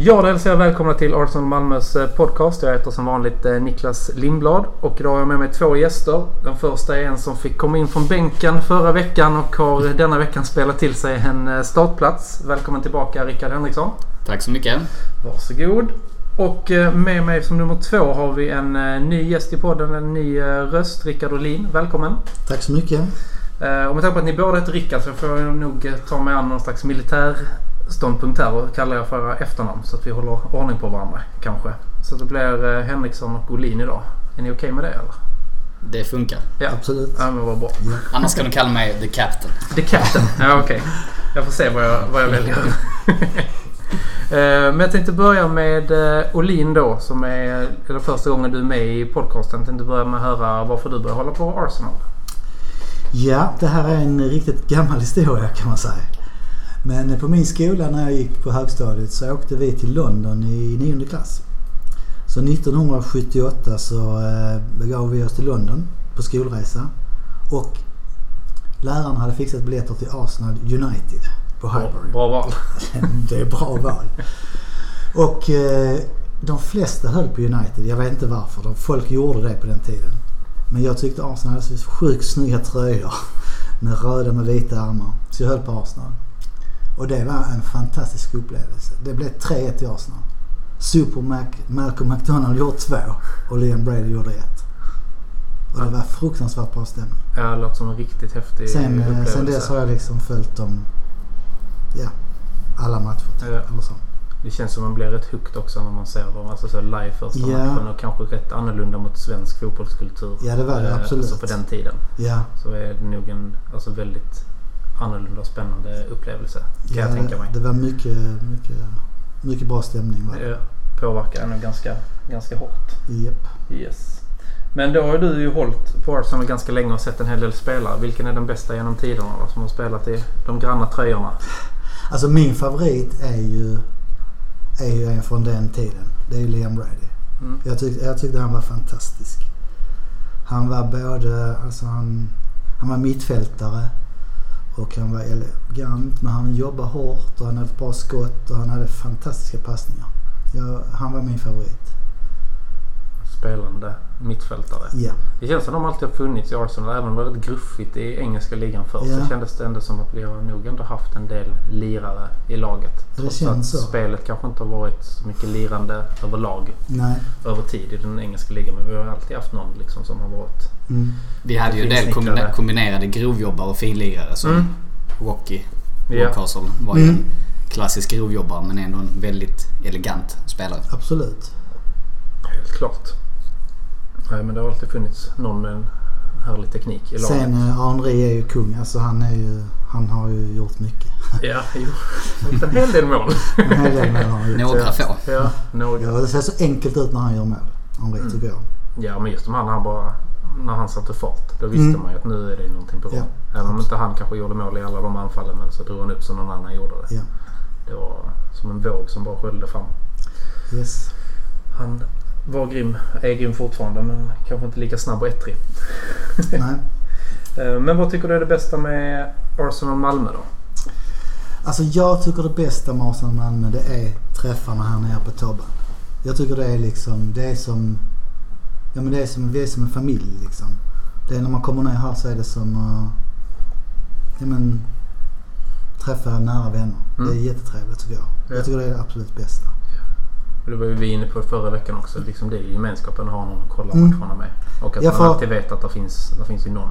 Ja, då hälsar jag välkomna till Arsenal Malmös eh, podcast. Jag heter som vanligt eh, Niklas Lindblad och idag har jag med mig två gäster. Den första är en som fick komma in från bänken förra veckan och har denna veckan spelat till sig en eh, startplats. Välkommen tillbaka Rickard Henriksson. Tack så mycket. Varsågod. Och med mig som nummer två har vi en ny gäst i podden, en ny röst. Rickard Olin. Välkommen. Tack så mycket. Och med tanke på att ni båda heter Rickard så får jag nog ta mig an någon slags militär ståndpunkt här och kallar jag för era efternamn så att vi håller ordning på varandra kanske. Så det blir eh, Henriksson och Olin idag. Är ni okej okay med det eller? Det funkar. Ja, absolut. Ja, men vad bra. Ja. Annars kan du kalla mig The Captain. The Captain? Ja, okej. Okay. Jag får se vad jag, vad jag väljer. Eh, men jag tänkte börja med eh, Olin då som är eller första gången du är med i podcasten. Jag tänkte börja med att höra varför du började hålla på Arsenal. Ja, det här är en riktigt gammal historia kan man säga. Men på min skola när jag gick på högstadiet så åkte vi till London i nionde klass. Så 1978 så eh, begav vi oss till London på skolresa. Och läraren hade fixat biljetter till Arsenal United på Highbury. Bra val. det är bra val. Och eh, de flesta höll på United. Jag vet inte varför. Folk gjorde det på den tiden. Men jag tyckte Arsenal hade så sjukt snygga tröjor. Med röda med vita armar. Så jag höll på Arsenal. Och det var en fantastisk upplevelse. Det blev 3-1 till Arsenal. Super Mac, Malcolm McDonald gjorde två och Liam Brady gjorde ett. Och det var fruktansvärt bra stämning. Ja, det låter som en riktigt häftig sen, eh, upplevelse. Sen dess har jag liksom följt dem, ja, alla matcher. Ja. Eller så. Det känns som man blir rätt hooked också när man ser dem. Alltså så live första ja. matchen och kanske rätt annorlunda mot svensk fotbollskultur. Ja det var det eh, absolut. Alltså på den tiden. Ja. Så är det nog en alltså väldigt annorlunda och spännande upplevelse. Kan ja, jag tänka mig. Det var mycket, mycket, mycket bra stämning. Va? Det påverkar nog ganska, ganska hårt. Japp. Yes. Men då har du ju hållit på Arsenal ganska länge och sett en hel del spelare. Vilken är den bästa genom tiderna då, som har spelat i de granna tröjorna? Alltså min favorit är ju, är ju en från den tiden. Det är ju Liam Brady. Mm. Jag, tyckte, jag tyckte han var fantastisk. Han var både, alltså han, han var mittfältare. Och han var elegant men han jobbade hårt och han hade bra skott och han hade fantastiska passningar. Ja, han var min favorit. Spelande mittfältare. Ja. Det känns som att de alltid har funnits i Arsenal. Även om det var väldigt gruffigt i engelska ligan förr ja. så kändes det ändå som att vi har nog ändå haft en del lirare i laget. Det Trots känns att så. spelet kanske inte har varit så mycket lirande överlag. Nej. Över tid i den engelska ligan. Men vi har alltid haft någon liksom som har varit... Mm. Vi hade ju en del kombinerade grovjobbare och finlirare som mm. Rocky. Rockcastle var ju mm. en klassisk grovjobbare men ändå en väldigt elegant spelare. Absolut. Helt klart. Nej men det har alltid funnits någon med en härlig teknik i laget. Sen uh, Henri är ju kung. Alltså han är ju... Han har ju gjort mycket. ja, jo. En hel del mål. en hel del mål har han gjort. Några få. Ja, några. Ja, det ser så enkelt ut när han gör mål. Henri mm. tycker jag. Ja, men just de här när han bara... När han satte fart. Då visste mm. man ju att nu är det någonting på gång. Ja, Även om inte han kanske gjorde mål i alla de anfallen. Men så drog han upp så någon annan gjorde det. Ja. Det var som en våg som bara sköljde fram. Yes. Han var grym, är grym fortfarande men kanske inte lika snabb och ettrig. Nej. Eh, men vad tycker du är det bästa med Arsenal Malmö då? Alltså jag tycker det bästa med Arsenal Malmö det är träffarna här nere på Tobben. Jag tycker det är liksom, det är som, ja men det är som, vi är som en familj liksom. Det är när man kommer ner här så är det som, uh, ja men, träffa nära vänner. Mm. Det är jättetrevligt tycker jag. Ja. Jag tycker det är det absolut bästa. Det var ju vi inne på förra veckan också. Liksom det är gemenskapen att ha någon att kolla mm. matcherna med. Och att ja, man alltid vet att det finns, det finns ju någon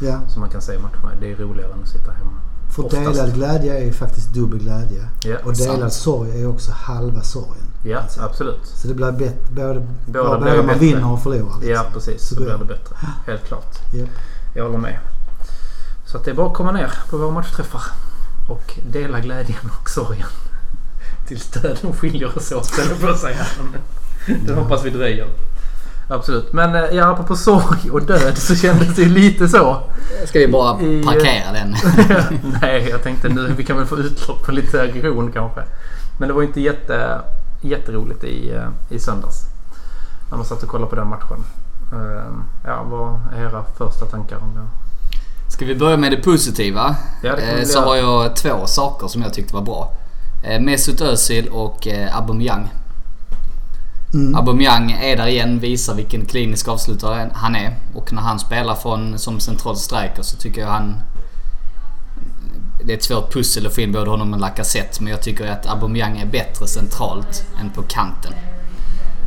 ja. som man kan se matcherna med. Det är roligare än att sitta hemma. För Oftast. delad glädje är ju faktiskt dubbel glädje. Ja, och delad sant. sorg är också halva sorgen. Ja, alltså. absolut. Så det blir bättre. Både, både, både man bättre. vinner och förlorar. Liksom. Ja, precis. Så, så blir det bättre. Helt klart. Yep. Jag håller med. Så det är bara att komma ner på våra matchträffar. Och dela glädjen och sorgen. Tills döden skiljer oss åt, eller på att säga. Det hoppas vi dröjer. Absolut. Men eh, ja, apropå sorg och död så kändes det ju lite så. Ska vi bara I- parkera den? Nej, jag tänkte nu vi kan väl få utlopp för lite aggression kanske. Men det var inte jätte, jätteroligt i, eh, i söndags. När man satt och kollade på den matchen. Eh, Ja, vad är era första tankar om det? Ska vi börja med det positiva? Ja, det Eh, så har jag två saker som jag tyckte var bra. Eh, Mesut Özil och eh, Aubameyang. Mm. Aubameyang är där igen, visar vilken klinisk avslutare han är. Och när han spelar från, som central striker så tycker jag han... Det är ett svårt pussel att få in både honom och Lacazette men jag tycker att Aubameyang är bättre centralt än på kanten.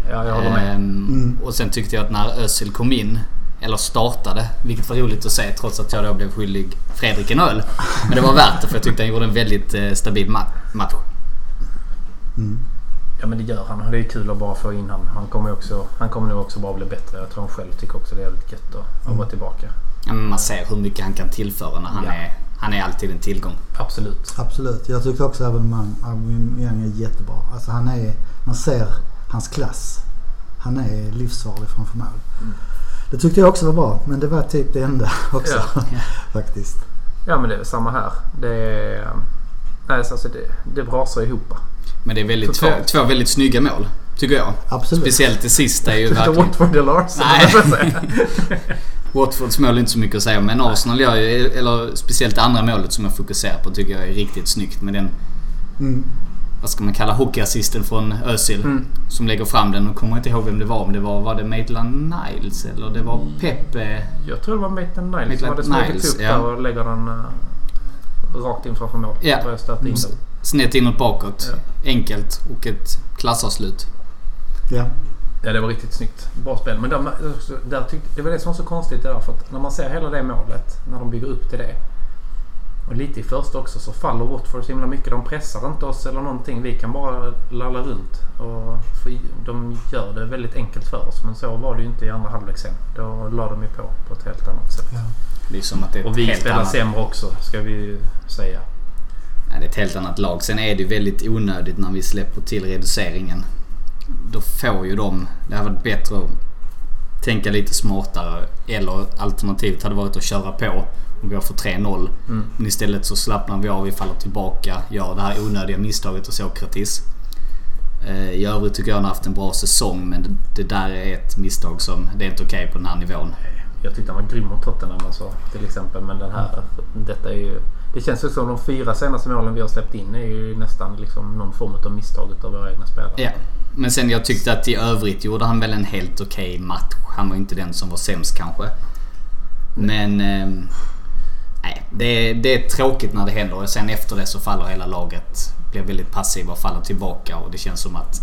Ja, jag håller med. Ehm, Och sen tyckte jag att när Özil kom in, eller startade, vilket var roligt att se trots att jag då blev skyldig Fredrik en öl. Men det var värt det för jag tyckte han gjorde en väldigt eh, stabil ma- match. Ja, men det gör han. Det är kul att bara få in han. Han kommer, också, han kommer nog också bara bli bättre. Jag tror han själv tycker också det är jävligt gött att, att vara tillbaka. Ja, men man ser hur mycket han kan tillföra när han, Ja. är, han är alltid en tillgång. Absolut. Absolut. Jag tyckte också att Aubameyang är jättebra. Alltså han är... Man ser hans klass. Han är livsfarlig framför mål. Det tyckte jag också var bra. Men det var typ det enda också. Ja. Faktiskt. Ja, men det är samma här. Det är... Nej, så alltså det, det brasar ihop. Men det är väldigt, två, två väldigt snygga mål. Tycker jag. Absolut. Speciellt det sista är ju Inte verkligen... Watford eller Arsenal. Nej. Watfords mål är inte så mycket att säga men Arsenal gör ju, eller speciellt det andra målet som jag fokuserar på tycker jag är riktigt snyggt med den, Mm. Vad ska man kalla hockeyassisten från Özil. Mm. Som lägger fram den och kommer inte ihåg vem det var. Om det var, var det Maitland Niles eller det var Pepe? Jag tror det var Maitland Niles som hade smugit Niles, upp ja. där och lägger den uh, rakt in framför mål. Ja. In den. Snett inåt bakåt. Ja. Enkelt och ett klassavslut. Ja. Ja, det var riktigt snyggt. Bra spel. Men där, där tyckte, det var det som var så konstigt där. För att när man ser hela det målet, när de bygger upp till det. Och lite i första också så faller Watford så himla mycket. De pressar inte oss eller någonting. Vi kan bara lalla runt. Och de gör det väldigt enkelt för oss. Men så var det ju inte i andra halvlek sen. Då la de ju på på ett helt annat sätt. Ja. Det är som att det är Och vi spelar annat... sämre också, ska vi ju säga. Ja, det är ett helt annat lag. Sen är det ju väldigt onödigt när vi släpper till reduceringen. Då får ju de... Det hade varit bättre att tänka lite smartare. Eller alternativet hade varit att köra på och gå för 3-0. Mm. Men istället så slappnar vi av, vi faller tillbaka, gör det här onödiga misstaget hos Sokratis. Eh, I övrigt tycker jag han har haft en bra säsong men det, där är ett misstag som... Det är inte okej på den här nivån. Jag tyckte han var grym mot Tottenham alltså, till exempel. Men den här, detta är ju... Det känns ju som de fyra senaste målen vi har släppt in är ju nästan liksom någon form av misstag av våra egna spelare. Ja. Men sen jag tyckte att i övrigt gjorde han väl en helt okej match. Han var inte den som var sämst kanske. Men... ehm, nej, det är, det är tråkigt när det händer och sen efter det så faller hela laget. Blir väldigt passiva och faller tillbaka och det känns som att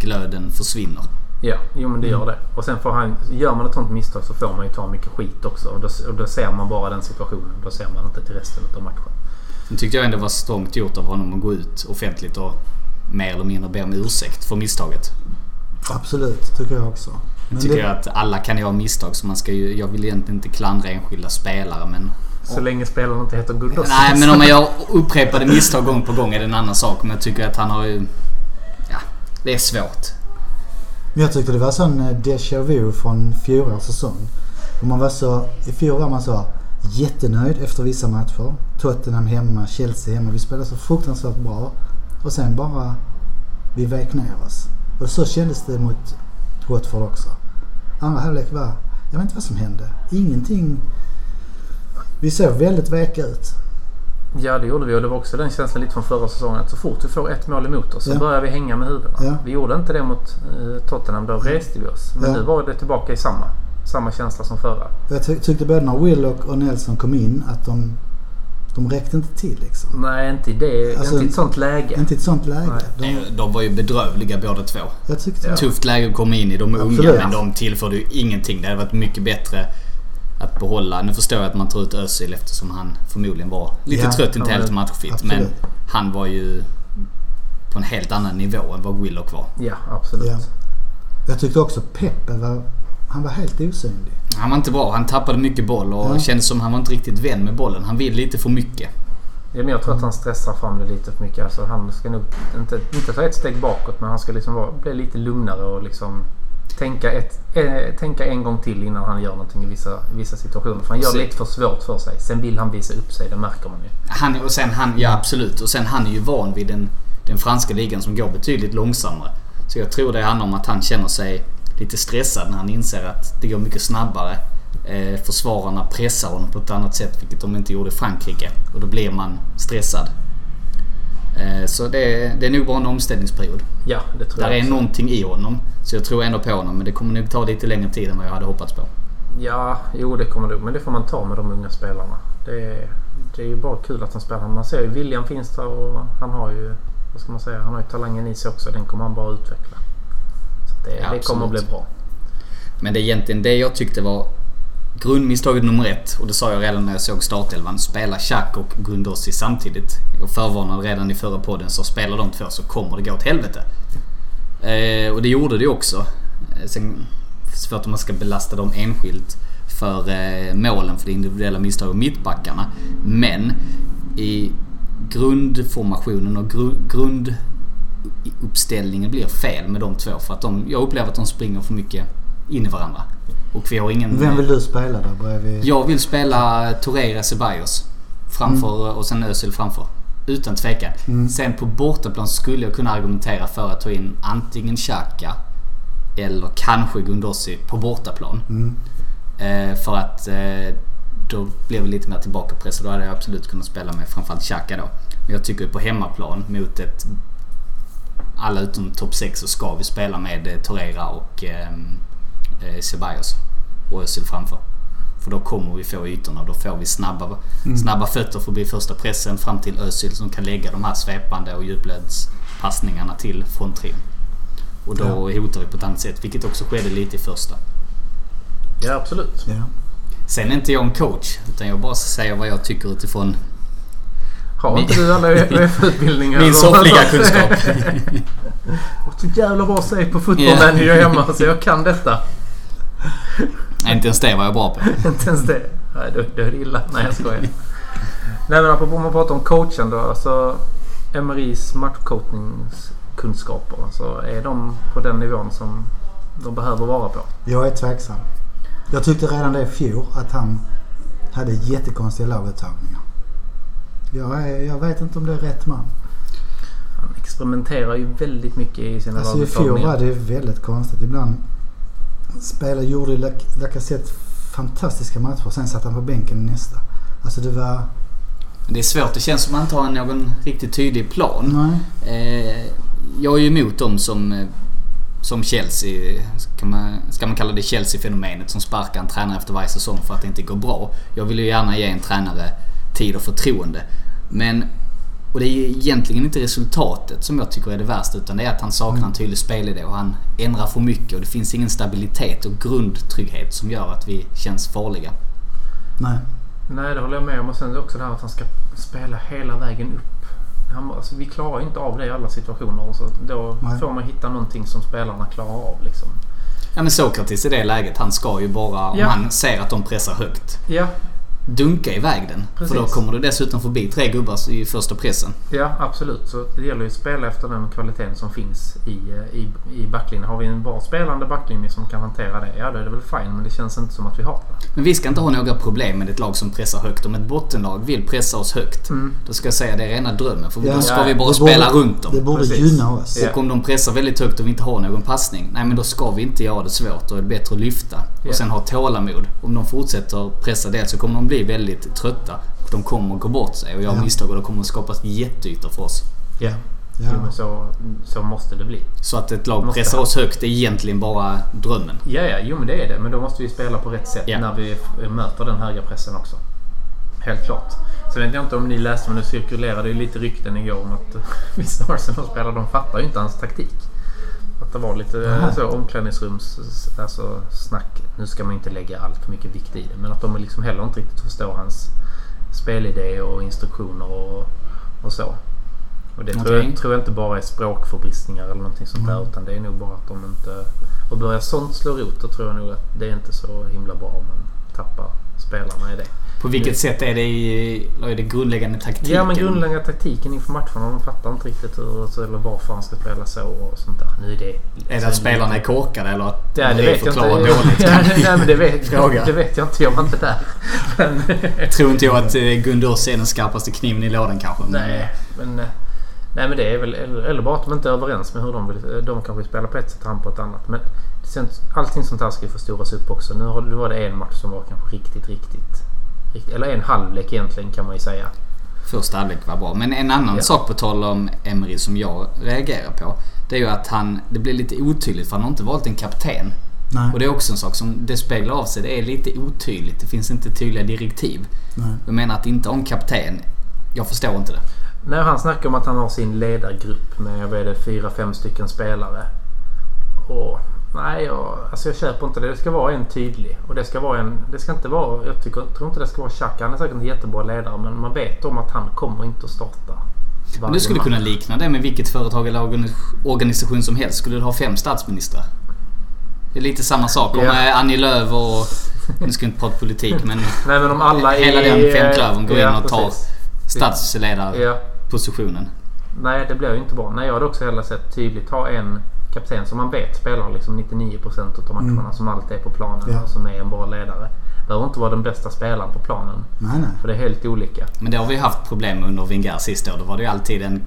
glöden försvinner. Ja, jo men det gör det. Och sen får han... Gör man ett sånt misstag så får man ju ta mycket skit också. Och då, och då ser man bara den situationen. Då ser man inte till resten av matchen. Sen tyckte jag ändå det var strångt gjort av honom att gå ut offentligt och mer eller mindre be om ursäkt för misstaget. Absolut, tycker jag också. Men tycker det, jag att alla kan göra misstag så man ska ju... Jag vill egentligen inte klandra enskilda spelare men... Så länge spelaren inte heter Gundossi. Nej men om man gör upprepade misstag gång på gång är det en annan sak. Men jag tycker att han har ju... Ja, det är svårt. Men jag tyckte det var sån eh, déjà vu från fjolårets säsong. Och man var så, I fjol var man så jättenöjd efter vissa matcher. Tottenham hemma, Chelsea hemma. Vi spelade så fruktansvärt bra. Och sen bara... Vi vek ner oss. Och så kändes det mot Watford också. Andra halvlek var... Jag vet inte vad som hände. Ingenting... Vi såg väldigt veka ut. Ja det gjorde vi och det var också den känslan lite från förra säsongen att så fort vi får ett mål emot oss så Ja. börjar vi hänga med huvudena. Ja. Vi gjorde inte det mot eh, Tottenham. Då reste vi oss. Men Ja. nu var det tillbaka i samma. Samma känsla som förra. Jag ty- tyckte både när Willock och Nelson kom in att de... De räckte inte till liksom. Nej inte i det. Alltså, inte i ett sånt läge. Inte i ett sånt läge. De, De var ju bedrövliga båda två. jag tyckte. Tufft läge att komma in i. De är unga men de tillförde ju ingenting. Det hade varit mycket bättre att behålla. Nu förstår jag att man tar ut Özil eftersom han förmodligen var lite Ja, trött, inte helt matchfit. Men han var ju på en helt annan nivå än vad Willock var. Ja absolut. Ja. Jag tyckte också Pepe var... Han var helt osynlig. Han var inte bra. Han tappade mycket boll och Ja. kändes som han var inte riktigt vän med bollen. Han vill lite för mycket. Ja, men jag tror att han stressar fram det lite för mycket. Alltså, han ska nog inte, inte ta ett steg bakåt men han ska liksom vara, bli lite lugnare och liksom... tänka, ett, eh, tänka en gång till innan han gör någonting i vissa, vissa situationer. För han gör det lite för svårt för sig. Sen vill han visa upp sig, det märker man ju. Han, och sen han, ja absolut. Och sen han är ju van vid den, den franska ligan som går betydligt långsammare. Så jag tror det handlar om att han känner sig lite stressad när han inser att det går mycket snabbare. Eh, försvararna pressar honom på ett annat sätt, vilket de inte gjorde i Frankrike. Och då blir man stressad. Eh, så det, det är nog bara en omställningsperiod. Ja, det tror Där jag är också. någonting i honom. Så jag tror ändå på honom. Men det kommer nog ta lite längre tid än vad jag hade hoppats på. Ja, jo det kommer det Men det får man ta med de unga spelarna. Det är, det är ju bara kul att han spelar. Man ser ju viljan finns där och han har ju, vad ska man säga, han har ju talangen i sig också. Den kommer han bara utveckla. Så det, Ja, det kommer att bli bra. Men det är egentligen det jag tyckte var grundmisstaget nummer ett. Och det sa jag redan när jag såg startelvan. Spela Xhaka och Gundossi samtidigt. Jag förvarnade redan i förra podden. Så spelar de två så kommer det gå åt helvete. Eh, och det gjorde det också. Eh, sen svårt om man ska belasta dem enskilt för eh, målen för det individuella misstag och mittbackarna. Men i grundformationen och gru, grunduppställningen blir fel med de två. För att de, jag upplever att de springer för mycket in i varandra. Och vi har ingen... Vem vill du spela där bredvid? Jag vill spela Torreira Ceballos framför och sen Özil framför. Utan tvekan. Mm. Sen på bortaplan skulle jag kunna argumentera för att ta in antingen Xhaka eller kanske Gundossi på bortaplan. Mm. Eh, för att eh, då blir vi lite mer tillbakapressade. Då hade jag absolut kunnat spela med framförallt Xhaka då. Men jag tycker på hemmaplan mot ett alla utom topp 6 så ska vi spela med eh, Torreira och eh, Ceballos och Özil framför. För då kommer vi få ytorna. Då får vi snabba, snabba fötter förbi första pressen fram till Özil som kan lägga de här svepande och djupledspassningarna till fronttrion. Och då hotar vi på ett annat sätt, vilket också skedde lite i första. Ja, absolut. Ja. Sen är inte jag en coach, utan jag bara säger vad jag tycker utifrån Har inte du alla UEF-utbildningar? min soffliga kunskap. Och så jävla bra save på fotboll Ja. manager hemma så jag kan detta. Nej, inte ens det var jag bra på. Inte ens det. Nej, då, då är det illa. Nej, jag skojar. Nej, men apropå man pratar om coachen då. Alltså, Emerys matchcoachningskunskaper. Alltså, är de på den nivån som de behöver vara på? Jag är tveksam. Jag tyckte redan det i fjol att han hade jättekonstiga laguttagningar. Jag, är, jag vet inte om det är rätt man. Han experimenterar ju väldigt mycket i sina Alltså i fjol laguttagningar. var det väldigt konstigt. Ibland spelade, gjorde Lac- Lacazette fantastiska matcher. Sen satt han på bänken nästa. Alltså det var... Det är svårt. Det känns som att man inte har någon riktigt tydlig plan. Nej. Eh, jag är ju emot dem som, eh, som Chelsea, ska man, ska man kalla det Chelsea-fenomenet, som sparkar en tränare efter varje säsong för att det inte går bra. Jag vill ju gärna ge en tränare tid och förtroende. Men, och det är ju egentligen inte resultatet som jag tycker är det värsta utan det är att han saknar en tydlig spelidé och han ändrar för mycket och det finns ingen stabilitet och grundtrygghet som gör att vi känns farliga. Nej. Nej, det håller jag med om. Och sen är det också det här att han ska spela hela vägen upp. Han, alltså, vi klarar ju inte av det i alla situationer. Så då Nej. får man hitta någonting som spelarna klarar av. Liksom. Ja men Sokratis i det läget, han ska ju bara, om Ja. han ser att de pressar högt, Ja, dunka iväg den. För då Precis. kommer du dessutom förbi tre gubbar i första pressen. ja, absolut. Så det gäller ju att spela efter den kvaliteten som finns i, eh, i, i backlinjen. Har vi en bra spelande backlinje som kan hantera det, ja då är det väl fine. Men det känns inte som att vi har det. Men vi ska inte ha några problem med ett lag som pressar högt. Om ett bottenlag vill pressa oss högt, Mm. då ska jag säga det är rena drömmen. För Ja. då ska Ja, vi bara Det spela borde- runt dem. Det borde Precis. gynna oss. Och om de pressar väldigt högt och vi inte har någon passning, nej men då ska vi inte göra det svårt. Då är det bättre att lyfta. Ja. Och sen ha tålamod. Om de fortsätter pressa det så kommer de bli väldigt trötta. Och de kommer gå bort sig och göra Ja. misstag och då kommer det skapas jätteytor för oss. Ja, Ja. Jo, men så, så måste det bli. Så att ett lag Måste pressar ha. oss högt är egentligen bara drömmen. Ja, ja, jo men det är det. Men då måste vi spela på rätt sätt Ja. när vi möter den höga pressen också. Helt klart. Sen vet jag inte om ni läste men det cirkulerade ju lite rykten igår om att vissa Arsenal-spelare de fattar ju inte hans taktik. Att det var lite eh, Aha. så omklädningsrums alltså, snack. Nu ska man inte lägga allt för mycket vikt i det. Men att de liksom heller inte riktigt förstår hans spelidé och instruktioner och, och så. Och det tror, Okej. jag, tror jag inte bara är språkförbristningar eller någonting sånt där. Mm. Utan det är nog bara att de inte... Och börjar sånt slå rot då tror jag nog att det är inte så himla bra om man tappar spelarna i det. På vilket sätt är det i är det grundläggande taktiken? Ja men grundläggande taktiken inför matcherna. De fattar inte riktigt hur, så- eller varför han ska spela så och sånt där. Nu är det... Är det att spelarna är korkade eller att Ja, det vet jag inte. dåligt? Ja, nej, men det vet, Fråga. det vet jag inte. Jag var inte där. Men, Tror inte jag att eh, Gundurs är den skarpaste kniven i lådan kanske. nej, men... eh, Nej men det är väl... Eller, bara att de inte är överens med hur de vill... De kanske spelar på ett sätt och han på ett annat. Men allting sånt här ska ju förstoras upp också. Nu, har, nu var det en match som var kanske riktigt, riktigt... eller en halvlek egentligen kan man ju säga. Första halvlek var bra. Men en annan Ja. sak på tal om Emery som jag reagerar på. Det är ju att han, det blir lite otydligt för han har inte valt en kapten. Nej. Och det är också en sak som det speglar av sig. Det är lite otydligt. Det finns inte tydliga direktiv. Nej. Jag menar att inte en kapten. Jag förstår inte det. När han snackar om att han har sin ledargrupp med vad är det, fyra, fem stycken spelare. Och nej, jag, alltså jag köper inte det. Det ska vara en tydlig. Och det ska vara en... Det ska inte vara... Jag tycker, tror inte det ska vara Xhaka. Han är säkert en jättebra ledare men man vet om att han kommer inte att starta. Men du skulle match. kunna likna det med vilket företag eller organi- organisation som helst. Skulle du ha fem statsministrar? Det är lite samma sak. Om Ja. eh, Annie Lööf och... Nu ska jag inte prata politik men Nej men om alla hela är... den femklövern går in och tar statsledarpositionen. Ja. Nej, det blir ju inte bra. Nej, jag hade också hellre sett tydligt ha en kapten som man vet spelar liksom 99% av matcherna. Mm. Som alltid är på planen Ja. och som är en bra ledare. Behöver inte vara den bästa spelaren på planen. Nej, nej. För det är helt olika. Men det har vi haft problem med under Wenger sista år. Då var det ju alltid en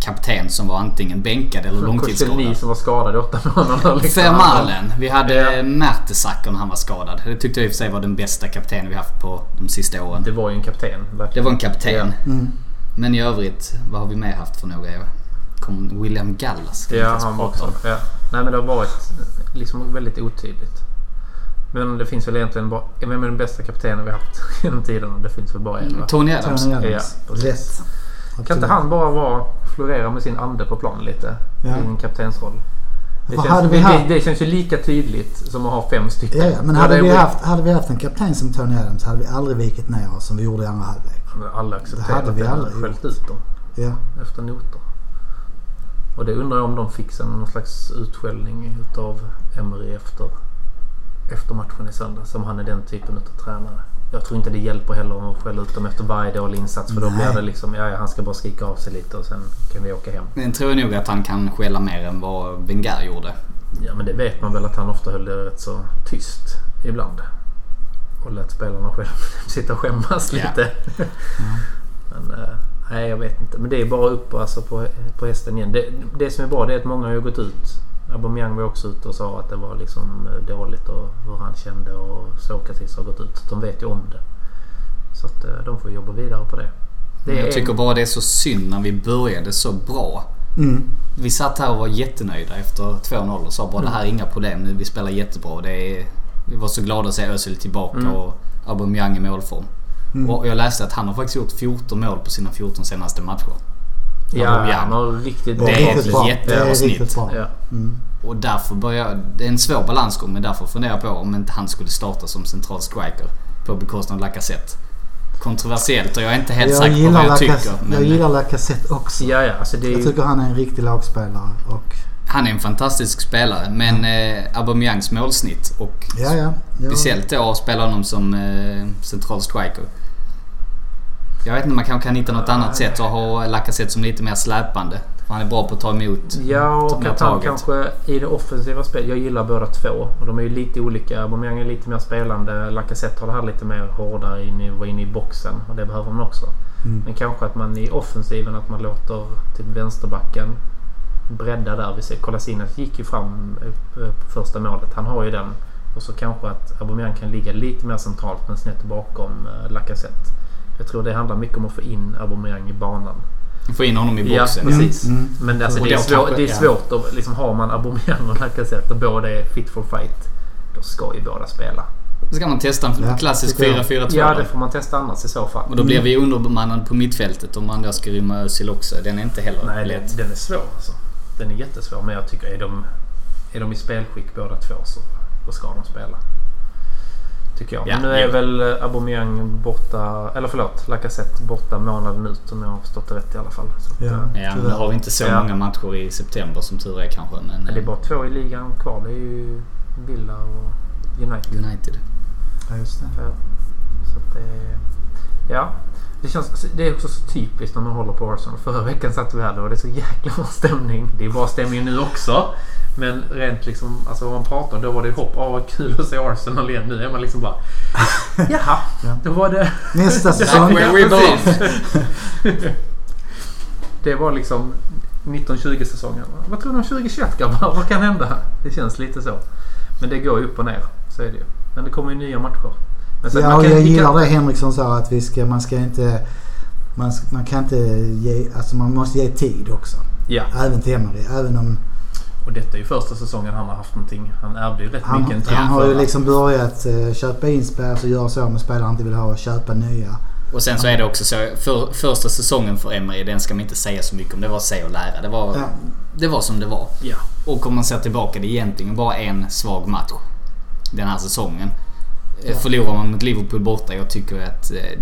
kapten som var antingen bänkad eller långtidsskadad. som var skadad i åtta månader. Liksom. Vi hade Ja. Mertesacker när han var skadad. Det tyckte jag i och för sig var den bästa kaptenen vi haft på de sista åren. Det var ju en kapten. Det Verkligen. var en kapten. Ja. Mm. Men i övrigt, vad har vi mer haft för några? Kom William Gallas. ska Ja, han var också. Ja. Nej, men det har varit liksom väldigt otydligt. Men det finns väl egentligen bara... Vem är den bästa kaptenen vi har haft genom tiderna? Det finns väl bara en va? Tony Adams. Tony Adams. Ja. Rätt. Kan inte han bara vara, florera med sin ande på plan lite? Ja. I en kaptensroll. Det känns, hade vi det, haft- det, det känns ju lika tydligt som att ha fem stycken. Ja, men hade det vi, haft, hade vi haft en kapten som Tony Adams hade vi aldrig vikit ner oss som vi gjorde i andra halvlek. Alla Det accepterar hade att vi hade aldrig skällt ut dem Ja. efter noter. Och det undrar jag om de fick sen någon slags utskällning utav Emery efter, efter matchen i söndag. Som han är den typen av tränare. Jag tror inte det hjälper heller att skälla ut dem efter varje dålig insats. För då blir det liksom, ja, han ska bara skrika av sig lite och sen kan vi åka hem. Den tror jag nog att han kan skälla mer än vad Wenger gjorde. Ja men det vet man väl att han ofta höll det rätt så tyst ibland. Och lät spelarna själva sitta och skämmas Ja. lite. men eh, nej jag vet inte. Men det är bara upp alltså, på, på hästen igen. Det, det som är bra det är att många har gått ut. Aubameyang var också ute och sa att det var liksom eh, dåligt och hur han kände och Sokratis har gått ut. Så de vet ju om det. Så att eh, de får jobba vidare på det. det jag är tycker bara det är så synd när vi började så bra. Mm. Vi satt här och var jättenöjda efter 2-0 och sa bara det här är inga problem nu. Vi spelar jättebra. Det är, vi var så glada att se Özil tillbaka Mm. och Aubameyang i målform. Mm. Och jag läste att han har faktiskt gjort 14 mål på sina 14 senaste matcher. ja, han har riktigt Det är riktigt ett bra. jättebra Det är snitt. riktigt bra. Ja. Mm. Och därför börjar... Det är en svår balansgång men därför funderar jag på om inte han skulle starta som central striker på bekostnad av Lacazette. Kontroversiellt och jag är inte helt Jag säker på vad jag tycker. Men jag gillar Lacazette också. Ja, ja. Alltså det är Jag tycker han är en riktig lagspelare. Och, han är en fantastisk spelare men eh, Aubameyangs målsnitt och ja, ja. ja. speciellt då att spela honom som eh, central striker. Jag vet inte, man kanske kan hitta något annat sätt att ha Lacazette som lite mer släpande. För han är bra på att ta emot. Ja, Ta och att han taget. kanske i det offensiva spelet. Jag gillar båda två. Och de är ju lite olika. Aubameyang är lite mer spelande. Lacazette har det här lite mer hårdare in i, inne i boxen. Och det behöver man också. Mm. Men kanske att man i offensiven att man låter typ vänsterbacken bredda där. Vi ser Kolasinac gick ju fram eh, på första målet. Han har ju den. Och så kanske att Aubameyang kan ligga lite mer centralt men snett bakom eh, Lacazette. Jag tror det handlar mycket om att få in Aubameyang i banan. Få in honom i Ja, boxen. precis. Mm, mm. Men alltså, det, är svår, kanske- det är ja. svårt att liksom, har man Aubameyang och Lacazette och båda är fit for fight. Då ska ju båda spela. Då ska man testa en Ja, klassisk tycker jag. 4-4-2 Ja, det får man testa annars i så fall. Och då blir vi underbemannade på mittfältet om man då ska rymma Özil också. Den är inte heller Nej, lätt. den, den är svår alltså. Den är jättesvår. Men jag tycker är de, är de i spelskick båda två så då ska de spela. Tycker jag. Ja, Men nu är jo. väl eh, Aubameyang borta, eller förlåt, Lacazette borta månaden ut om jag har förstått det rätt i alla fall. Så att, Ja. eh, Ja, men nu har vi inte så Ja. många matcher i september som tur är kanske. Men det är eh, bara två i ligan kvar. Det är ju Villa och United. United. Ja, just det. Ja. Så att det, ja. Det, känns, det är också så typiskt när man håller på Arsenal. Förra veckan satt vi här och det är så jäkla bra stämning. Det är bra stämning nu också. Men rent liksom, alltså vad man pratar då var det hopp. Åh vad kul att se Arsenal igen. Nu är man liksom bara... Jaha, då var det... Nästa säsong. Det var liksom 1920 säsongen. Vad tror ni om 2021 grabbar? Vad kan hända? Det känns lite så. Men det går ju upp och ner. Så är det ju. Men det kommer ju nya matcher. Men sen Ja, man och kan- jag gillar det Henriksson sa att vi ska, man ska inte... Man, ska, man kan inte ge... Alltså man måste ge tid också. Ja, Även till Emery. Även om och detta är ju första säsongen han har haft någonting. Han ärvde ju rätt han, mycket en han har ju liksom börjat eh, köpa in spelare och göra så med spelare han inte vill ha och köpa nya. Och sen så är det också så. För, första säsongen för Emery, den ska man inte säga så mycket om. Det var se och lära. Det var, Ja. det var som det var. Ja. Och om man ser tillbaka, det är egentligen bara en svag match. Den här säsongen. Ja. Förlorar man mot Liverpool borta, jag tycker att eh,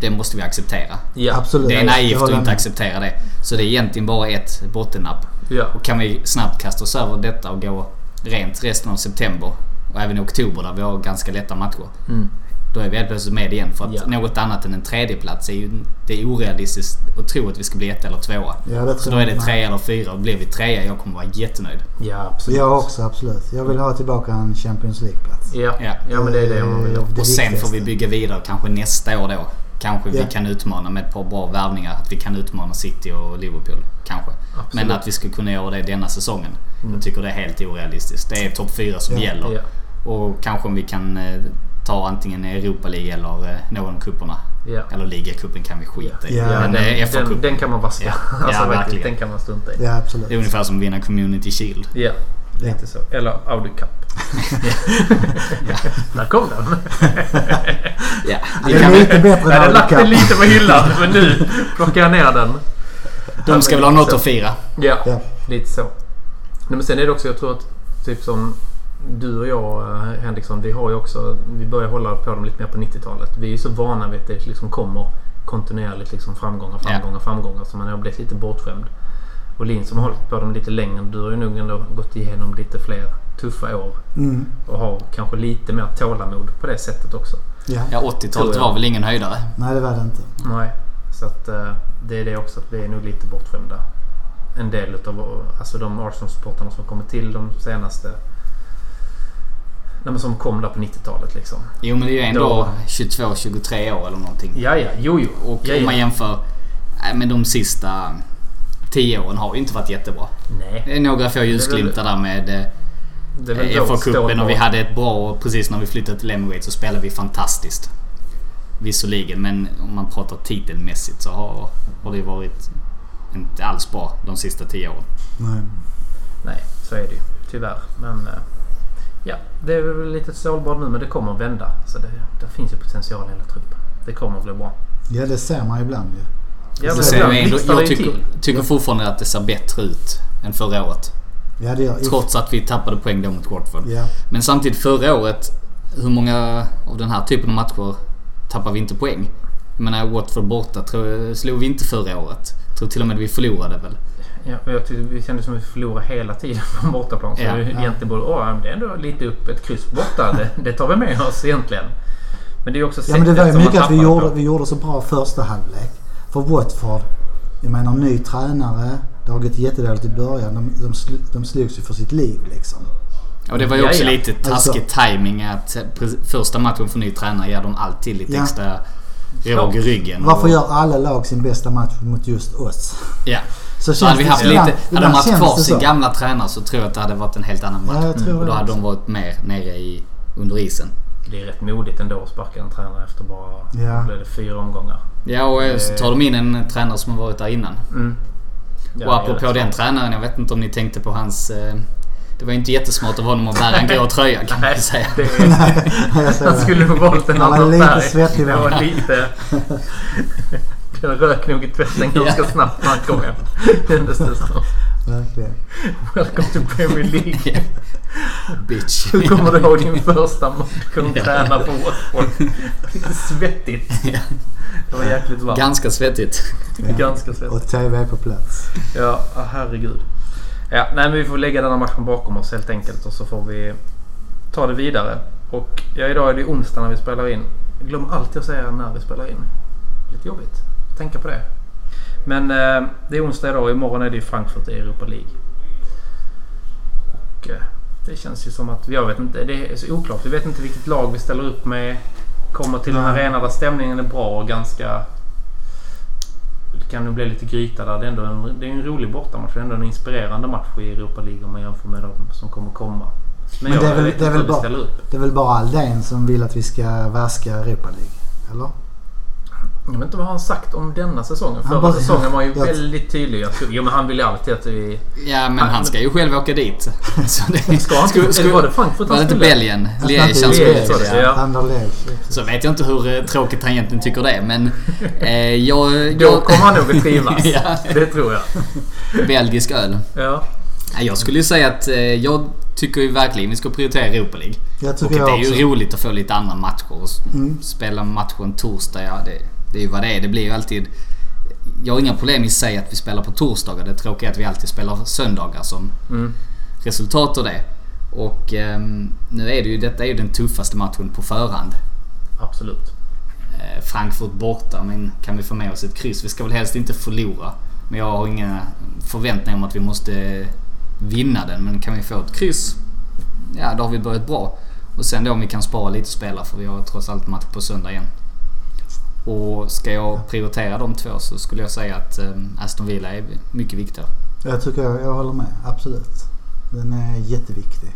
det måste vi acceptera. Ja. Absolut. Det är naivt att inte acceptera det. Så det är egentligen bara ett bottennapp. Ja. Och kan vi snabbt kasta oss över detta och gå rent resten av september och även i oktober där vi har ganska lätta matcher. Mm. Då är vi helt plötsligt med igen. För att Ja. något annat än en tredjeplats är ju det är orealistiskt att tro att vi ska bli ett eller tvåa. Ja, det Så då är det tre eller fyra och blir vi trea jag kommer vara jättenöjd. Ja, absolut. Jag också absolut. Jag vill ha tillbaka en Champions League-plats. Ja. Ja. ja, men det är det man vill ha. Det och sen får vi bygga vidare kanske nästa år då. Kanske Ja. vi kan utmana med ett par bra värvningar. Att vi kan utmana City och Liverpool. Kanske. Absolut. Men att vi ska kunna göra det denna säsongen. Mm. Jag tycker det är helt orealistiskt. Det är topp fyra som Ja. gäller. Ja. Och kanske om vi kan eh, ta antingen Europa League eller eh, någon av cuperna. Ja. Eller ligacupen kan vi skita i. Ja, Men den, den, den kan man vaska. Ja. alltså, Ja, verkligen. Den kan man strunta i. Ja, absolut. Det är ungefär som att vinna Community Shield. Ja, lite så. Eller Audi Cup. Där kom den. Ja, Det är lite bättre Jag hade än lagt den Audi Cup. lite på hyllan men nu plockar jag ner den. de ska väl ha något att fira. Ja, Ja. lite så. Nej, men sen är det också, jag tror att typ som du och jag eh, Henriksson, vi har ju också, vi börjar hålla på dem lite mer på 90-talet. Vi är ju så vana vid att det liksom kommer kontinuerligt liksom framgångar, framgångar, framgångar. Så man har blivit lite bortskämd. Och Lin som har hållit på dem lite längre, du har ju nog ändå gått igenom lite fler tuffa år. Mm. Och har kanske lite mer tålamod på det sättet också. Ja. Ja, 80-talet Tror jag. var väl ingen höjdare. Nej, det var det inte. Nej. Så att eh, det är det också att vi är nog lite bortskämda. En del utav alltså de Arsenal-supportrarna som kommer till de senaste... Nej, men som kom där på 90-talet liksom. Jo men det är ju ändå Då- 22-23 år eller någonting. Ja, ja. Jo, jo. Och ja, om man ja. jämför nej, men de sista 10 åren har ju inte varit jättebra. Nej. Det är några få ljusglimtar där med eh, FA-cupen och vi hade ett bra... och Precis när vi flyttade till Emirates så spelade vi fantastiskt. Visserligen men om man pratar titelmässigt så har, har det varit inte alls bra de sista 10 åren. Nej. Nej, så är det ju. Tyvärr. Men eh, ja, det är väl lite stålbad nu men det kommer att vända. Så det, det finns ju potential i hela truppen. Det kommer att bli bra. Ja, det ser man ibland ju. Ja, men ser ibland jag, ändå, jag tycker, tycker fortfarande att det ser bättre ut än förra året. Ja, det gör Trots att vi tappade poäng då mot Watford. Ja. Men samtidigt förra året, hur många av den här typen av matcher tappar vi inte poäng? Jag menar Watford borta tror jag, slog vi inte förra året. tror till och med vi förlorade väl. Ja, jag tyckte vi kände som att vi förlorade hela tiden på bortaplan. Så Ja. det egentligen borde... Åh, men det är ändå lite upp ett kryss borta. Det, det tar vi med oss egentligen. Men det är också Ja men det var ju mycket att vi gjorde, på. vi gjorde så bra första halvlek. För Watford, jag menar ny tränare. Det har gått jättedåligt i början. De, de, sl, de slogs ju för sitt liv liksom. Och det var ju Ja, också ja. lite taskig timing att första matchen för ny tränare ger de alltid lite Ja. extra råg i ryggen. Varför Och- gör alla lag sin bästa match mot just oss? Ja. Så Så hade vi haft lite... ibland- Hade de haft kvar sin gamla tränare så tror jag att det hade varit en helt annan match. Ja, jag tror och då hade de varit mer nere i, under isen. Det är rätt modigt ändå att sparka en tränare efter bara... Ja. blev det fyra omgångar. Ja och eh, så tar de in en tränare som har varit där innan. Mm. Ja, och apropå den smart. tränaren, jag vet inte om ni tänkte på hans... Eh, det var ju inte jättesmart av honom att bära en grå tröja kan man säga. Nej, han skulle nog valt en Han var annan lite färg. svettig då. lite... Den rök nog i tvätten ganska snabbt när han kom hem. Kändes det som. Verkligen. Welcome to Premier League. Bitch. Hur kommer du ihåg din första match som tränare på Watford? Lite svettigt. Det var jäkligt varmt. Ganska svettigt. Ganska svettigt. Och TV är på plats. Ja, ah, herregud. Ja, nej, men vi får lägga denna matchen bakom oss helt enkelt och så får vi ta det vidare. Och ja, idag är det onsdag när vi spelar in. Glömmer alltid att säga när vi spelar in. Lite jobbigt. Tänka på det. Men eh, det är onsdag idag och imorgon är det ju Frankfurt i Europa League. Och eh, det känns ju som att, jag vet inte, det är så oklart. Vi vet inte vilket lag vi ställer upp med. Kommer till en arena där stämningen är bra och ganska... Det kan nog bli lite gryta där. Det är, ändå en, det är en rolig bortamatch. Det är ändå en inspirerande match i Europa League om man jämför med de som kommer komma. Men, Men det är väl- det är väl bara-. Det är väl bara Aldén som vill att vi ska vaska Europa League? Eller? Jag vet inte vad han sagt om denna säsongen. Han Förra bara- säsongen var ju jag- väldigt tydlig. Jag tror, jo men han vill ju alltid att vi... Ja, men han ska ju själv åka dit. Så det, Ska han inte... Eller var det Frankfurt var han det inte skulle? Belgien? Att Liège han han skulle så till. det, ja. Så vet jag inte hur eh, tråkigt han egentligen tycker det men... Eh, jag, Då kommer han nog att trivas. Ja. Det tror jag. Belgisk öl. Ja. Jag skulle ju säga att eh, jag tycker ju verkligen vi ska prioritera Europa League. Jag Och tycker det jag är också. ju roligt att få lite andra matcher. Och Mm. spela matchen torsdag, ja det, det är ju vad det är. Det blir ju alltid... Jag har inga problem i sig att vi spelar på torsdagar. Det tråkiga är att vi alltid spelar söndagar som Mm. resultat av det. Och ehm, nu är det ju, detta är ju den tuffaste matchen på förhand. Absolut. Eh, Frankfurt borta, men kan vi få med oss ett kryss? Vi ska väl helst inte förlora. Men jag har inga förväntningar om att vi måste vinna den. Men kan vi få ett kryss, ja då har vi börjat bra. Och sen då om vi kan spara lite spelare för vi har trots allt match på söndag igen. Och ska jag prioritera de två så skulle jag säga att eh, Aston Villa är mycket viktigare. Jag tycker jag, jag håller med. Absolut. Den är jätteviktig.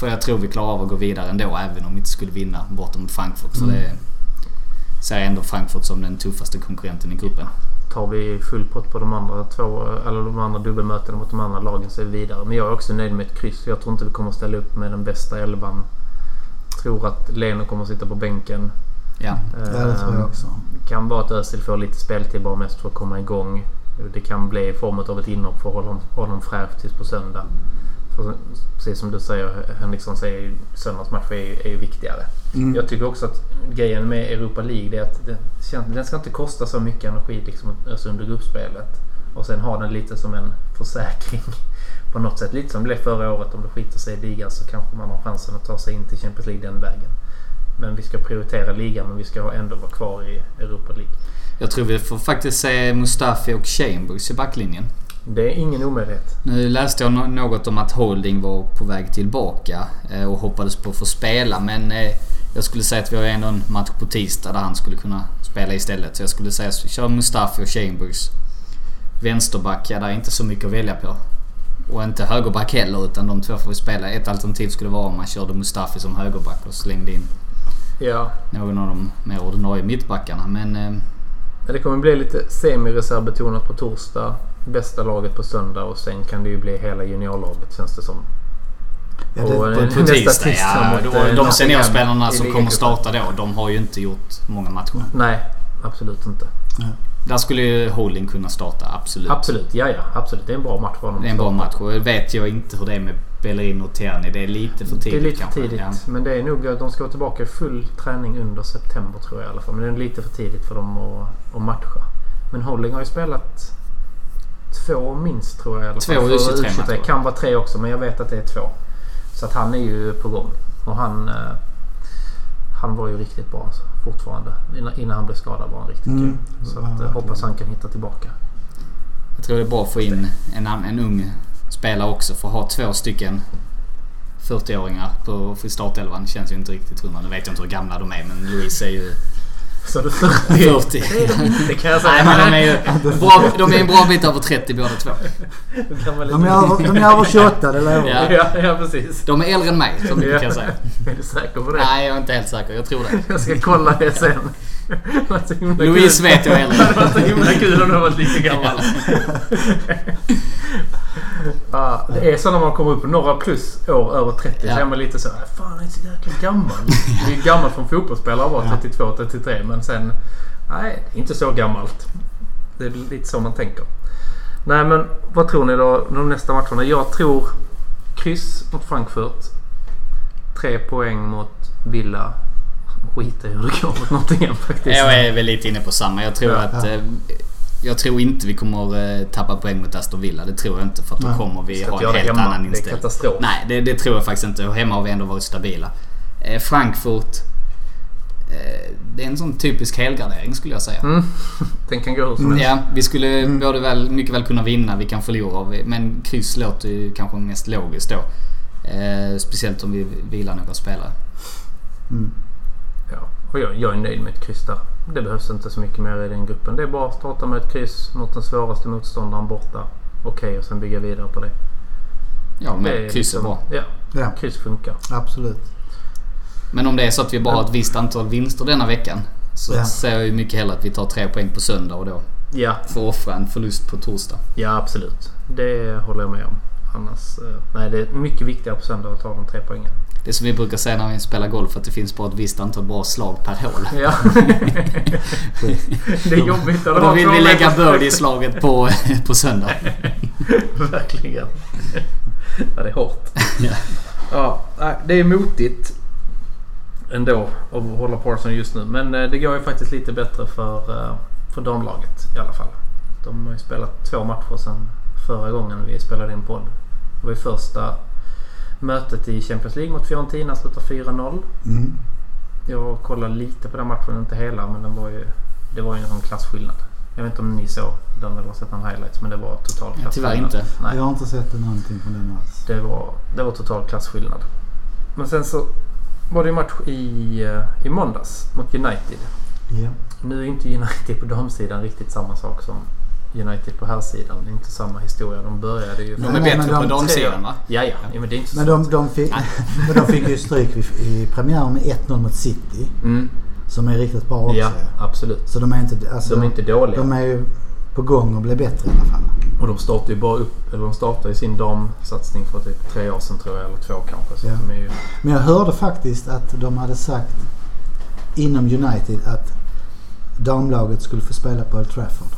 För jag tror vi klarar av att gå vidare ändå även om vi inte skulle vinna borta mot Frankfurt. Så Mm. det ser jag ändå Frankfurt som den tuffaste konkurrenten i gruppen. Tar vi full pott på de andra två, eller de andra dubbelmötena mot de andra lagen så är vi vidare. Men jag är också nöjd med ett kryss. Jag tror inte vi kommer att ställa upp med den bästa elvan. Tror att Leno kommer att sitta på bänken. Ja. Ja, det tror jag också. Det kan vara att Özil får lite speltid bara mest för att komma igång. Det kan bli i form av ett inhopp för att hålla honom, fräsch tills på söndag. För, precis som du säger, Henriksson säger, söndagsmatch är, är ju viktigare. Mm. Jag tycker också att grejen med Europa League är att det, känns- den ska inte kosta så mycket energi liksom, alltså under gruppspelet. Och sen ha den lite som en försäkring på något sätt. Lite som det blev förra året. Om det skiter sig i ligan så kanske man har chansen att ta sig in till Champions League den vägen. Men vi ska prioritera ligan men vi ska ändå vara kvar i Europa League. Jag tror vi får faktiskt se Mustafi och Chambers i backlinjen. Det är ingen omöjlighet. Nu läste jag nå- något om att Holding var på väg tillbaka eh, och hoppades på att få spela men eh, jag skulle säga att vi har ändå en match på tisdag där han skulle kunna spela istället. Så jag skulle säga att vi kör Mustafi och Chambers. Vänsterback, ja där är inte så mycket att välja på. Och inte högerback heller utan de två får vi spela. Ett alternativ skulle vara om man körde Mustafi som högerback och slängde in Ja. någon av de mer ordinarie mittbackarna. Men eh, Det kommer bli lite semi-reservbetonat på torsdag. Bästa laget på söndag och sen kan det ju bli hela juniorlaget känns det som. Ja, det, Och, på, eh, på nästa tisdag, tisdag ja. mot, Då, eh, de seniorspelarna som kommer starta då, de har ju inte gjort många matcher. Nej, absolut inte. Där skulle ju Holding kunna starta, absolut. Absolut, ja ja. Absolut. Det är en bra match för honom. Det är en bra match och vet jag inte hur det är med Bellerin och Tierney. Det är lite för tidigt Det är lite kanske. tidigt. Ja. Men det är nog att de ska vara tillbaka i full träning under september tror jag i alla fall. Men det är lite för tidigt för dem att, att matcha. Men Holding har ju spelat två minst tror jag i alla fall. Två För U23-matcher. Kan vara tre också men jag vet att det är två. Så att han är ju på gång. Och han... eh, Han var ju riktigt bra alltså, fortfarande. Innan, han blev skadad var han riktigt Mm. Så Ja, att, eh, verkligen. hoppas han kan hitta tillbaka. Jag tror det är bra att få in en, en ung spelare också. För att ha två stycken 40-åringar på startelvan känns ju inte riktigt hundra. Nu vet jag inte hur gamla de är men Louise är ju Så du 40? 40. Det kan jag säga. Nej men de är ju bra, de är en bra bit över 30 båda två. De, är över, de är över 28, det lovar Ja. jag. Ja, ja precis. De är äldre än mig som Ja. kan jag säga. Är du säker på det? Nej jag är inte helt säker. Jag tror det. Jag ska kolla det sen. Louise vet jag är äldre. Det var så himla kul om du var lite gammal. Ja, det är så när man kommer upp några plus år över 30 Ja. så är man lite så här, Fan, jag är så jäkla gammal. Det är ju gammalt från fotbollsspelare att vara Ja. 32, 33. Men sen, nej, inte så gammalt. Det är lite så man tänker. Nej, men vad tror ni då de nästa matcherna? Jag tror kryss mot Frankfurt. Tre poäng mot Villa. Skiter i hur det går mot Nottingham faktiskt. Jag är väl lite inne på samma. Jag tror Ja. att... Eh, jag tror inte vi kommer eh, tappa poäng mot Aston Villa. Det tror jag inte för att då Nej. kommer vi ha en helt hemma. annan Det är inställning. katastrof. Nej, det, det tror jag faktiskt inte. Och hemma har vi ändå varit stabila. Eh, Frankfurt... eh, det är en sån typisk helgardering skulle jag säga. Mm. Den kan gå hur som helst. Ja, vi skulle Mm. både väl, mycket väl kunna vinna, vi kan förlora. Men kryss låter ju kanske mest logiskt då. Eh, speciellt om vi vilar några spelare. Mm. Och jag, jag är nöjd med ett kryss där. Det behövs inte så mycket mer i den gruppen. Det är bara att starta med ett kryss mot den svåraste motståndaren borta. Okej, och sen bygga vidare på det. Ja, det men kryss är liksom- bra. Ja, Ja, kryss funkar. absolut. Men om det är så att vi bara har ett visst antal vinster denna veckan. Så Ja. ser jag ju mycket hellre att vi tar tre poäng på söndag och då Ja, får offra en förlust på torsdag. ja absolut. Det håller jag med om. Annars, eh, nej det är mycket viktigare på söndag att ta de tre poängen. Det är som vi brukar säga när vi spelar golf att det finns bara ett visst antal bra slag per hål. Ja. det är jobbigt. Och då vill vi lägga birdie-slaget på, på söndag. Verkligen. Ja, det är hårt. Ja. Ja, det är motigt ändå att hålla Parson just nu. Men eh, det går ju faktiskt lite bättre för, eh, för damlaget i alla fall. De har ju spelat två matcher sedan förra gången vi spelade in podd. Det var ju första mötet i Champions League mot Fiorentina slutade 4-0. Mm. Jag kollade lite på den matchen, inte hela, men den var ju, det var ju en sån klasskillnad. Jag vet inte om ni såg den eller sett någon highlights, men det var total Ja, klasskillnad. tyvärr inte. Nej. Jag har inte sett någonting från den alls. Det var, det var total klasskillnad. Men sen så var det ju match i, eh, i måndags mot United. Ja. Nu är inte United på damsidan riktigt samma sak som United på herrsidan. Det är inte samma historia. De började ju... De är bättre men på de damsidan va? Ja, ja. ja men det är inte Men de, de, fick, men de fick ju stryk i, premiären med 1-0 mot City. Mm. Som är riktigt bra också. Ja, absolut. Så de är inte... Alltså, De är inte dåliga. De är ju på gång att bli bättre i alla fall. Och de startade ju bara upp, eller de startade ju sin damsatsning för typ tre år sedan tror jag, eller två kanske. Så Ja. de är ju, Men jag hörde faktiskt att de hade sagt inom United att damlaget skulle få spela på Old Trafford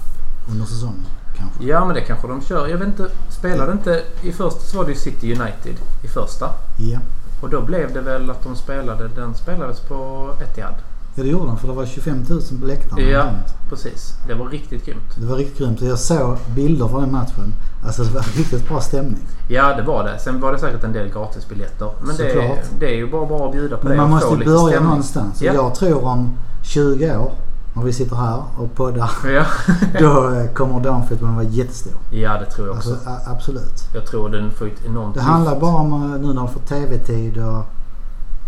under säsongen. Kanske. ja men det kanske de kör. Jag vet inte, spelade inte... I första så var det ju City United i första. Ja. Och då blev det väl att de spelade, den spelades på Etihad. ja, det gjorde de för det var 25 000 på läktaren. Ja, precis. Det var riktigt grymt. Det var riktigt grymt. Jag såg bilder från den matchen. Alltså det var riktigt bra stämning. Ja, det var det. Sen var det säkert en del gratisbiljetter. Men det, Såklart. det är ju bara bra att bjuda på Men det man måste ju börja stämning. någonstans. Ja. Jag tror om 20 år när vi sitter här och poddar. Ja. Då kommer damfotbollen vara jättestor. ja, det tror jag också. Alltså, absolut. Jag tror den får ett enormt Det lyft. handlar bara om eh, nu när de får TV-tid och...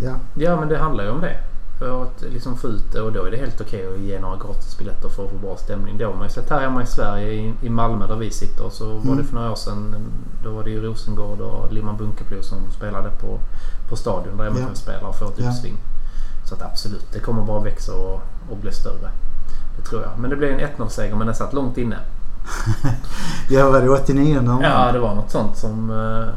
Ja. Ja, men det handlar ju om det. För att liksom få ut det och då är det helt okej att ge några gratisbiljetter för att få bra stämning. Det har man ju sett här hemma i Sverige, i, i Malmö där vi sitter. Så var Mm. det för några år sedan, då var det ju Rosengård och Limman Bunkeflo som spelade på, på stadion där Ja. MFF spelar och får ett Ja. uppsving. Så att absolut, det kommer bara växa och, och bli större. Det tror jag. Men det blev en 1-0-seger men den satt långt inne. Jag var det 89 när Ja, det var något sånt som uh,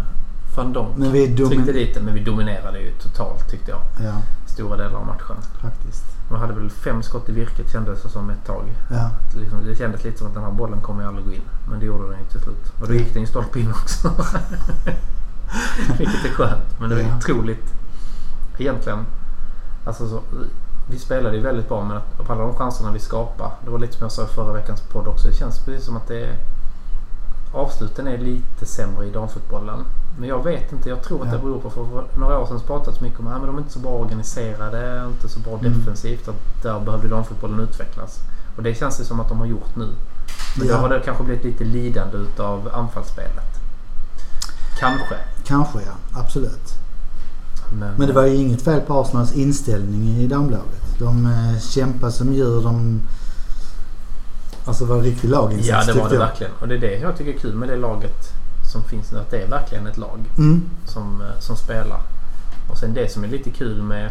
van Donk Men vi tryckte dit det. Men vi dominerade ju totalt tyckte jag. Ja, Stora delar av matchen. faktiskt. Man hade väl fem skott i virket kändes det som ett tag. Ja. Det liksom, det kändes lite som att den här bollen kommer aldrig gå in. Men det gjorde den ju till slut. Och då gick den ju stolpe in också. Vilket är skönt. Men det var Ja. otroligt. Egentligen. Alltså så, vi spelade ju väldigt bra men att, på alla de chanserna vi skapade. Det var lite som jag sa i förra veckans podd också. Det känns precis som att det är... Avsluten är lite sämre i damfotbollen. Men jag vet inte. Jag tror att Ja. det beror på för för några år sedan pratades mycket om att de är inte så bra organiserade. Inte så bra Mm. defensivt. Att där behövde damfotbollen utvecklas. Och det känns det som att de har gjort nu. Men Ja. då har det kanske blivit lite lidande utav anfallsspelet. Kanske. Kanske ja, absolut. Men, Men det var ju inget fel på Arsenals inställning i damlaget. De eh, kämpade som djur. De... Alltså var en riktig laginsats Ja, det var det jag. verkligen. Och det är det jag tycker är kul med det laget som finns nu. Att det är verkligen ett lag Mm. som, eh, som spelar. Och sen det som är lite kul med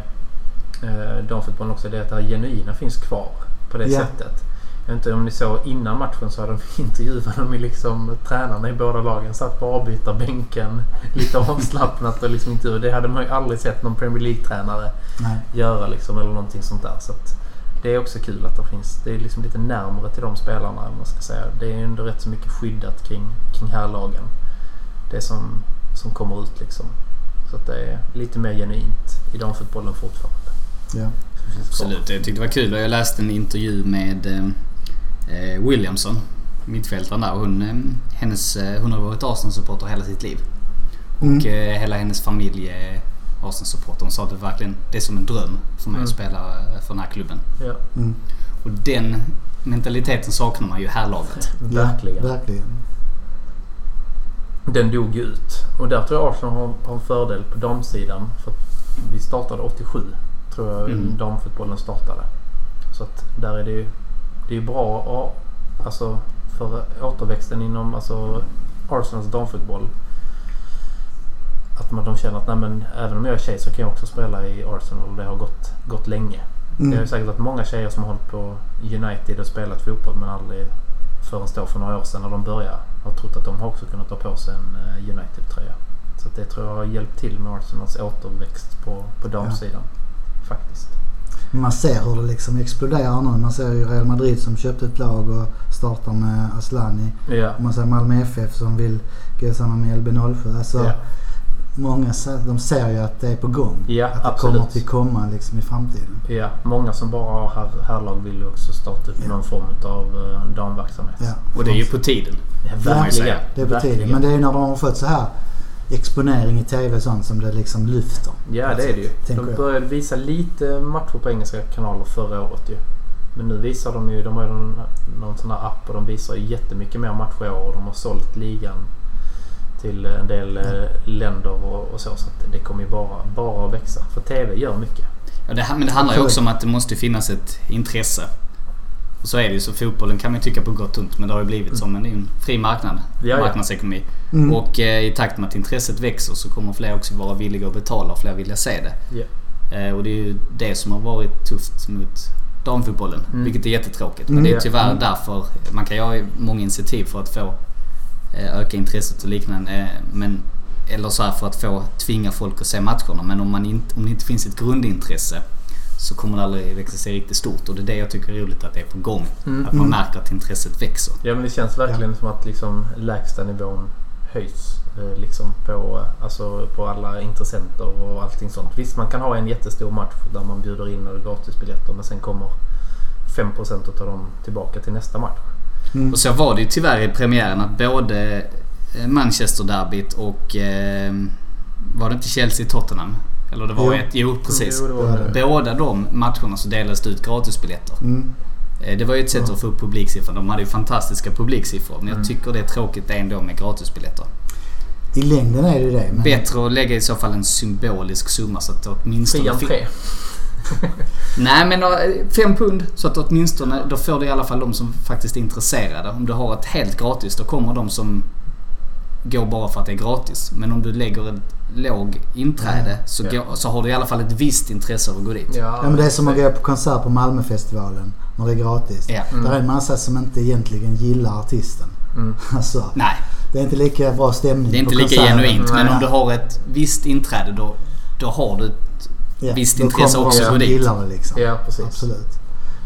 eh, damfotbollen också. Det är att det här genuina finns kvar på det Ja. sättet. Jag vet inte om ni såg innan matchen så hade de intervjuat dem i liksom tränarna i båda lagen. Satt på avbytarbänken. Lite avslappnat och liksom intervju. Det hade man ju aldrig sett någon Premier League-tränare Nej. göra liksom eller någonting sånt där. Så att det är också kul att det finns. Det är liksom lite närmare till de spelarna om man ska säga. Det är ändå rätt så mycket skyddat kring, kring härlagen. Det som, som kommer ut liksom. Så att det är lite mer genuint i damfotbollen fortfarande. Ja. Absolut, jag tyckte det var kul och jag läste en intervju med eh, Williamson, mittfältaren där. Hon, eh, hennes, eh, hon har varit Arsenal-supporter hela sitt liv. Mm. Och eh, hela hennes familj är Arsenal-supporter. De sa att det verkligen det är som en dröm för mig Mm. att spela eh, för den här klubben. Ja, Mm. Och den mentaliteten saknar man ju i härlaget. verkligen. Ja, verkligen. Den dog ju ut. Och där tror jag Arsenal har, har en fördel på damsidan. För att vi startade 87 tror jag Mm. damfotbollen startade. Så att där är det ju, det är bra och, alltså, för återväxten inom alltså, Arsenals damfotboll. Att man, de känner att nej, men, även om jag är tjej så kan jag också spela i Arsenal och det har gått, gått länge. Det har ju Mm. säkert varit många tjejer som har hållit på United och spelat fotboll men aldrig förrän då för några år sedan när de började har trott att de har också kunnat ta på sig en eh, United-tröja. Så det tror jag har hjälpt till med Arsenals återväxt på, på damsidan. Faktiskt. Man ser hur det liksom exploderar nu. Man ser ju Real Madrid som köpte ett lag och startar med Aslani. Ja. Man ser Malmö FF som vill gå samman med LB07. Alltså, Ja. Många ser, de ser ju att det är på gång. Ja, att det absolut. kommer till komma liksom i framtiden. Ja, många som bara har här, härlag vill ju också starta upp Ja. någon form av uh, damverksamhet. Ja. Och det är ju på tiden. Ja, verkligen. Det är på verkligen. tiden. Men det är ju när de har fått så här exponering i TV och sånt som det liksom lyfter. Ja, det är det ju. De jag. började visa lite matcher på engelska kanaler förra året ju. Men nu visar de ju, de har ju någon, någon sån här app och de visar ju jättemycket mer matcher i år och de har sålt ligan till en del eh, länder och, och så. Så att det kommer ju bara, bara att växa. För TV gör mycket. Ja, det, men det handlar ju också om att det måste finnas ett intresse. Och så är det ju. Så fotbollen kan man ju tycka på gott och ont men det har ju blivit som en, det är ju en fri marknad. Ja. Marknadsekonomi. Mm. Och eh, i takt med att intresset växer så kommer fler också vara villiga att betala och fler vilja se det. Ja. Eh, och det är ju det som har varit tufft mot damfotbollen. Mm. Vilket är jättetråkigt. Mm. Men det är Ja. tyvärr Mm. därför. Man kan ju ha många initiativ för att få eh, öka intresset och liknande. Eh, men, eller så här för att få tvinga folk att se matcherna. Men om, man inte, om det inte finns ett grundintresse så kommer det aldrig växa sig riktigt stort. Och det är det jag tycker är roligt att det är på gång. Mm. Att man Mm. märker att intresset växer. Ja men det känns verkligen som att liksom lägsta nivån höjs. Eh, liksom på, alltså på alla intressenter och allting sånt. Visst man kan ha en jättestor match där man bjuder in och gratisbiljetter men sen kommer 5% av dem tillbaka till nästa match. Mm. Och så var det ju tyvärr i premiären att både eh, Manchester-derbyt och... Eh, var det inte Chelsea-Tottenham? Eller det var Jo. ett... Jo, precis. Jo, det var Ja, det. Båda de matcherna så delades det ut gratisbiljetter. Mm. Eh, Det var ju ett sätt Ja. att få upp publiksiffror. De hade ju fantastiska publiksiffror. Men jag Mm. tycker det är tråkigt ändå med gratisbiljetter. I längden är det ju det. Men Bättre att lägga i så fall en symbolisk summa så att det åtminstone... Fri entré. Nej men eh, fem pund så att åtminstone då får du i alla fall de som faktiskt är intresserade. Om du har ett helt gratis då kommer de som går bara för att det är gratis. Men om du lägger ett låg inträde så, Ja. går, så har du i alla fall ett visst intresse av att gå dit. Ja, men det är som att gå på konsert på Malmöfestivalen när det är gratis. Ja. Mm. Där är en massa som inte egentligen gillar artisten. Mm. Alltså, Nej, det är inte lika bra stämning det är inte lika konserten. genuint. Men Nej. om du har ett visst inträde då, då har du ett Ja, visst intresse också att gå dit. gillar det liksom. Ja precis. Absolut.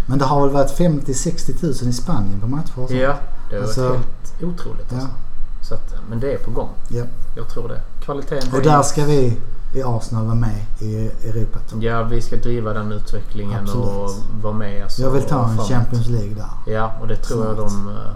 Men det har väl varit 50-60 tusen i Spanien på matcher. Ja, det har Alltså- varit helt otroligt Ja. Så att, men det är på gång. Ja. Jag tror det. Kvaliteten Och är- där ska vi i Arsenal vara med i Europa. tror jag. Ja, vi ska driva den utvecklingen Absolut. och vara med. Alltså, Jag vill ta en. Champions League där. Ja, och det tror jag Snart. de, eh,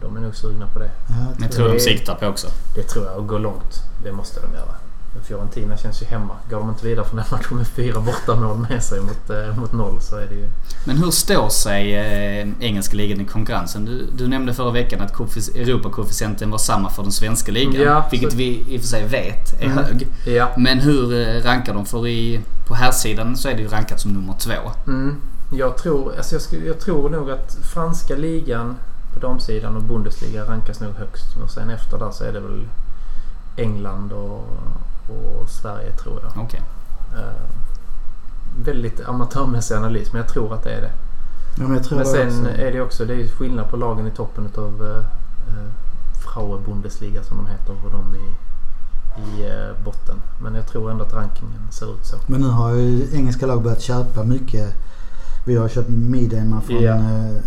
de är nog sugna på det. Ja, Men jag tror Det de är- siktar på också. Det tror jag och gå långt. Det måste de göra. Men Fiorentina känns ju hemma. Går de inte vidare från den matchen med fyra bortamål med sig mot, eh, mot noll så är det ju... Men hur står sig eh, engelska ligan i konkurrensen? Du, du nämnde förra veckan att koeffic- Europakoefficienten var samma för den svenska ligan. Ja, vilket så- vi i och för sig vet är Mm. hög. Ja. Men hur eh, rankar de? För i, på här sidan så är det ju rankat som nummer två. Mm. Jag, tror, alltså jag, skulle, jag tror nog att franska ligan på damsidan och Bundesliga rankas nog högst. Och sen efter där så är det väl England och, och Sverige tror jag. Okej. Eh, väldigt amatörmässig analys men jag tror att det är det. Ja, men jag tror Men det sen också. är det också det är skillnad på lagen i toppen utav uh, uh, Fraue Bundesliga som de heter och de i, i eh, botten. Men jag tror ändå att rankingen ser ut så. Men nu har ju engelska lag börjat köpa mycket. Vi har köpt Midema från, eh,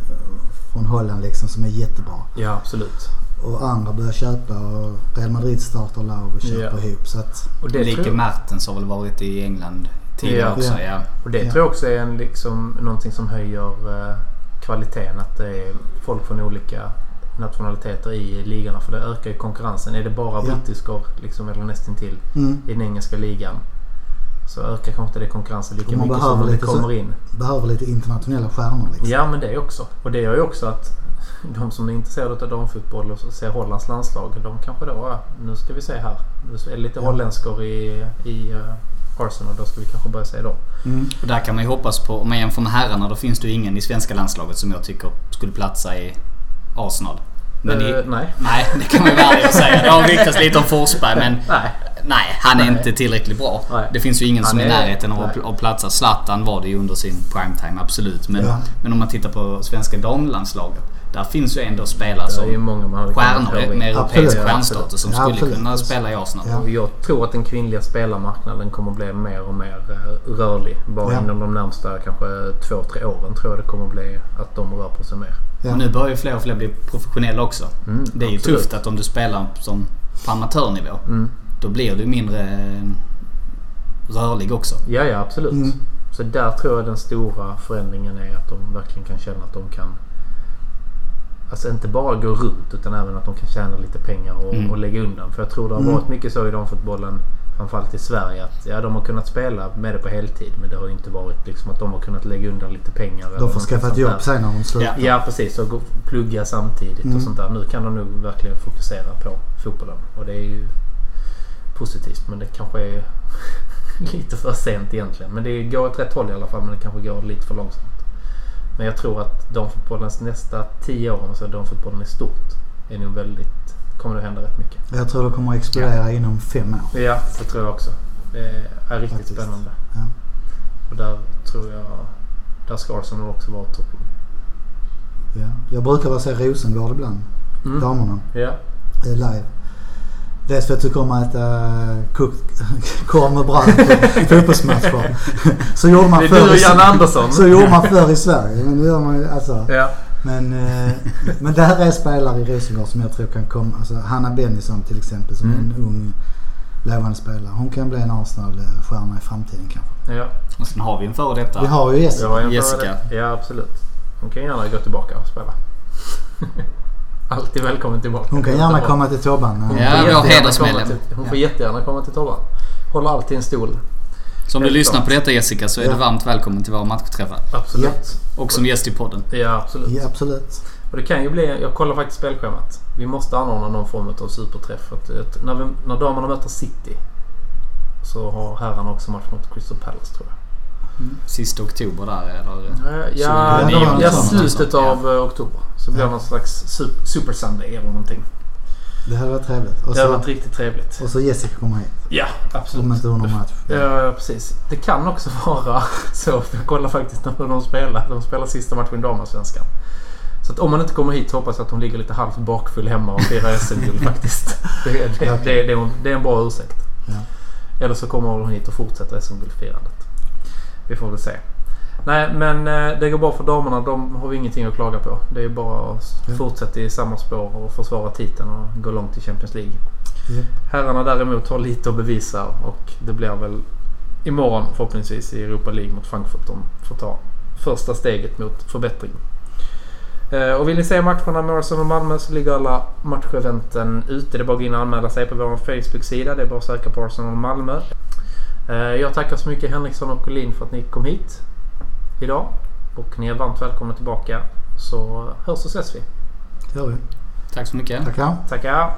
från Holland liksom som är jättebra. Ja absolut. Och andra börjar köpa och Real Madrid startar lag och köper Ja. ihop. Så att, Och det, Lika tror, Mertens har väl varit i England tidigare Ja. också. Ja. Och det Ja. tror jag också är en, liksom, någonting som höjer eh, kvaliteten. Att det är folk från olika nationaliteter i ligorna. För det ökar ju konkurrensen. Är det bara Ja. brittiskor liksom, eller nästintill mm. i den engelska ligan så ökar kanske inte det konkurrensen lika mycket som om det lite så- kommer in. Behöver lite internationella stjärnor liksom. Ja men det också. Och det gör ju också att de som är intresserade av damfotboll och ser Hollands landslag. De kanske då, ja, nu ska vi se här. Nu är det lite Ja. holländskor i, i eh, Arsenal. Då ska vi kanske börja se dem. Mm. Och där kan man ju hoppas på, om man jämför med herrarna, då finns det ju ingen i svenska landslaget som jag tycker skulle platsa i Arsenal. Men i, Eh, nej. Nej, det kan man ju vara ärlig och säga. Det har ryktats lite om Forsberg men Nej. Nej, han är Nej. inte tillräckligt bra. Nej. Det finns ju ingen Han som är i är- närheten av att- platsa. Zlatan var det ju under sin primetime, absolut. Men, Ja. men om man tittar på svenska damlandslaget. Där finns ju ändå spelare Det är ju som stjärnor med europeisk stjärnstatus som Ja, skulle absolut. kunna spela i Arsenal. Ja. Jag tror att den kvinnliga spelarmarknaden kommer bli mer och mer eh, rörlig. Bara Ja. inom de närmsta kanske två, tre åren tror jag det kommer bli att de rör på sig mer. Ja. Och nu börjar ju fler och fler bli professionella också. Mm, Det är ju absolut. tufft att om du spelar som på amatörnivå. Mm. Då blir du mindre eh, rörlig också. Ja, ja absolut. Mm. Så där tror jag den stora förändringen är att de verkligen kan känna att de kan Alltså inte bara gå runt utan även att de kan tjäna lite pengar och, Mm. och lägga undan. För jag tror det har Mm. varit mycket så i damfotbollen. Framförallt i Sverige att ja, de har kunnat spela med det på heltid. Men det har ju inte varit liksom att de har kunnat lägga undan lite pengar. De får skaffa ett jobb sen när de slutar. Ja precis och plugga samtidigt Mm. och sånt där. Nu kan de nog verkligen fokusera på fotbollen. Och det är ju positivt men det kanske är lite för sent egentligen. Men det går åt rätt håll i alla fall men det kanske går lite för långsamt. Men jag tror att damfotbollens nästa tio år, om man säger damfotbollen i stort, är nog väldigt, kommer det hända rätt mycket. Jag tror det kommer att explodera inom fem år. Ja, det tror jag också. Det är riktigt Faktiskt. spännande. Ja. Och där tror jag, där ska Arsenal också vara topp. Ja. Jag brukar väl se Rosengård ibland. Mm. Damerna. Ja. eh, Live. Dels för att du kommer att äta kokt korv med bröd på fotbollsmatcher. Så gjorde man Det är förr du och i- Jan Andersson. Så gjorde man förr i Sverige. Men det gör man alltså. Ja. Men, eh, men det här är spelare i Rosengård som jag tror kan komma. Alltså Hanna Bennison till exempel som Mm. är en ung lovande spelare. Hon kan bli en Arsenal-stjärna i framtiden kanske. ja. Och sen har vi en före detta. Vi har ju Jessica. har en Jessica. Ja, absolut. Hon kan gärna gå tillbaka och spela. Alltid välkommen tillbaka. Hon kan gärna komma till Tobban. Hon Ja, får hedersmedlem. till- Hon får Ja. jättegärna komma till Tobban. Håller alltid en stol. Så om du lyssnar på detta Jessica så är Ja. du varmt välkommen till våra matchträffar. Absolut. Och som gäst i podden. Ja, absolut. Ja, absolut. Och det kan ju bli... Jag kollar faktiskt spelschemat. Vi måste anordna någon form av superträff. Att, att när, vi, när damerna möter City så har herrarna också match mot Crystal Palace tror jag. Sista oktober där eller? Eh, Ja, ja, ja slutet av eh, oktober. Så blir det Ja. någon slags su- Super Sunday eller någonting. Det hade varit trevligt. Och Det så, varit riktigt trevligt. och så Jessica kommer hit. Ja, absolut. Om inte hon har match. Ja, precis. Det kan också vara så. Jag kollar faktiskt när de spelar. De spelar sista matchen i damallsvenskan. Så om man inte kommer hit så hoppas jag att hon ligger lite halvt bakfull hemma och firar SM-guld faktiskt. Det, det, det, det, är en- det är en bra ursäkt. Ja. Eller så kommer hon hit och fortsätter SM-guldfirandet. Vi får väl se. Nej, men eh, det går bra för damerna. De har vi ingenting att klaga på. Det är bara att fortsätta i samma spår och försvara titeln och gå långt i Champions League. Ja. Herrarna däremot har lite att bevisa och det blir väl imorgon förhoppningsvis i Europa League mot Frankfurt de får ta första steget mot förbättring. Eh, Och vill ni se matcherna med Arsenal och Malmö så ligger alla matcheventen ute. Det är bara att gå in och anmäla sig på vår Facebook-sida. Det är bara att söka på Arsenal och Malmö. Eh, Jag tackar så mycket Henriksson och Collin för att ni kom hit idag. Och ni är varmt välkomna tillbaka. Så hörs och ses vi. Det gör vi. Tack så mycket. Tackar. Tackar.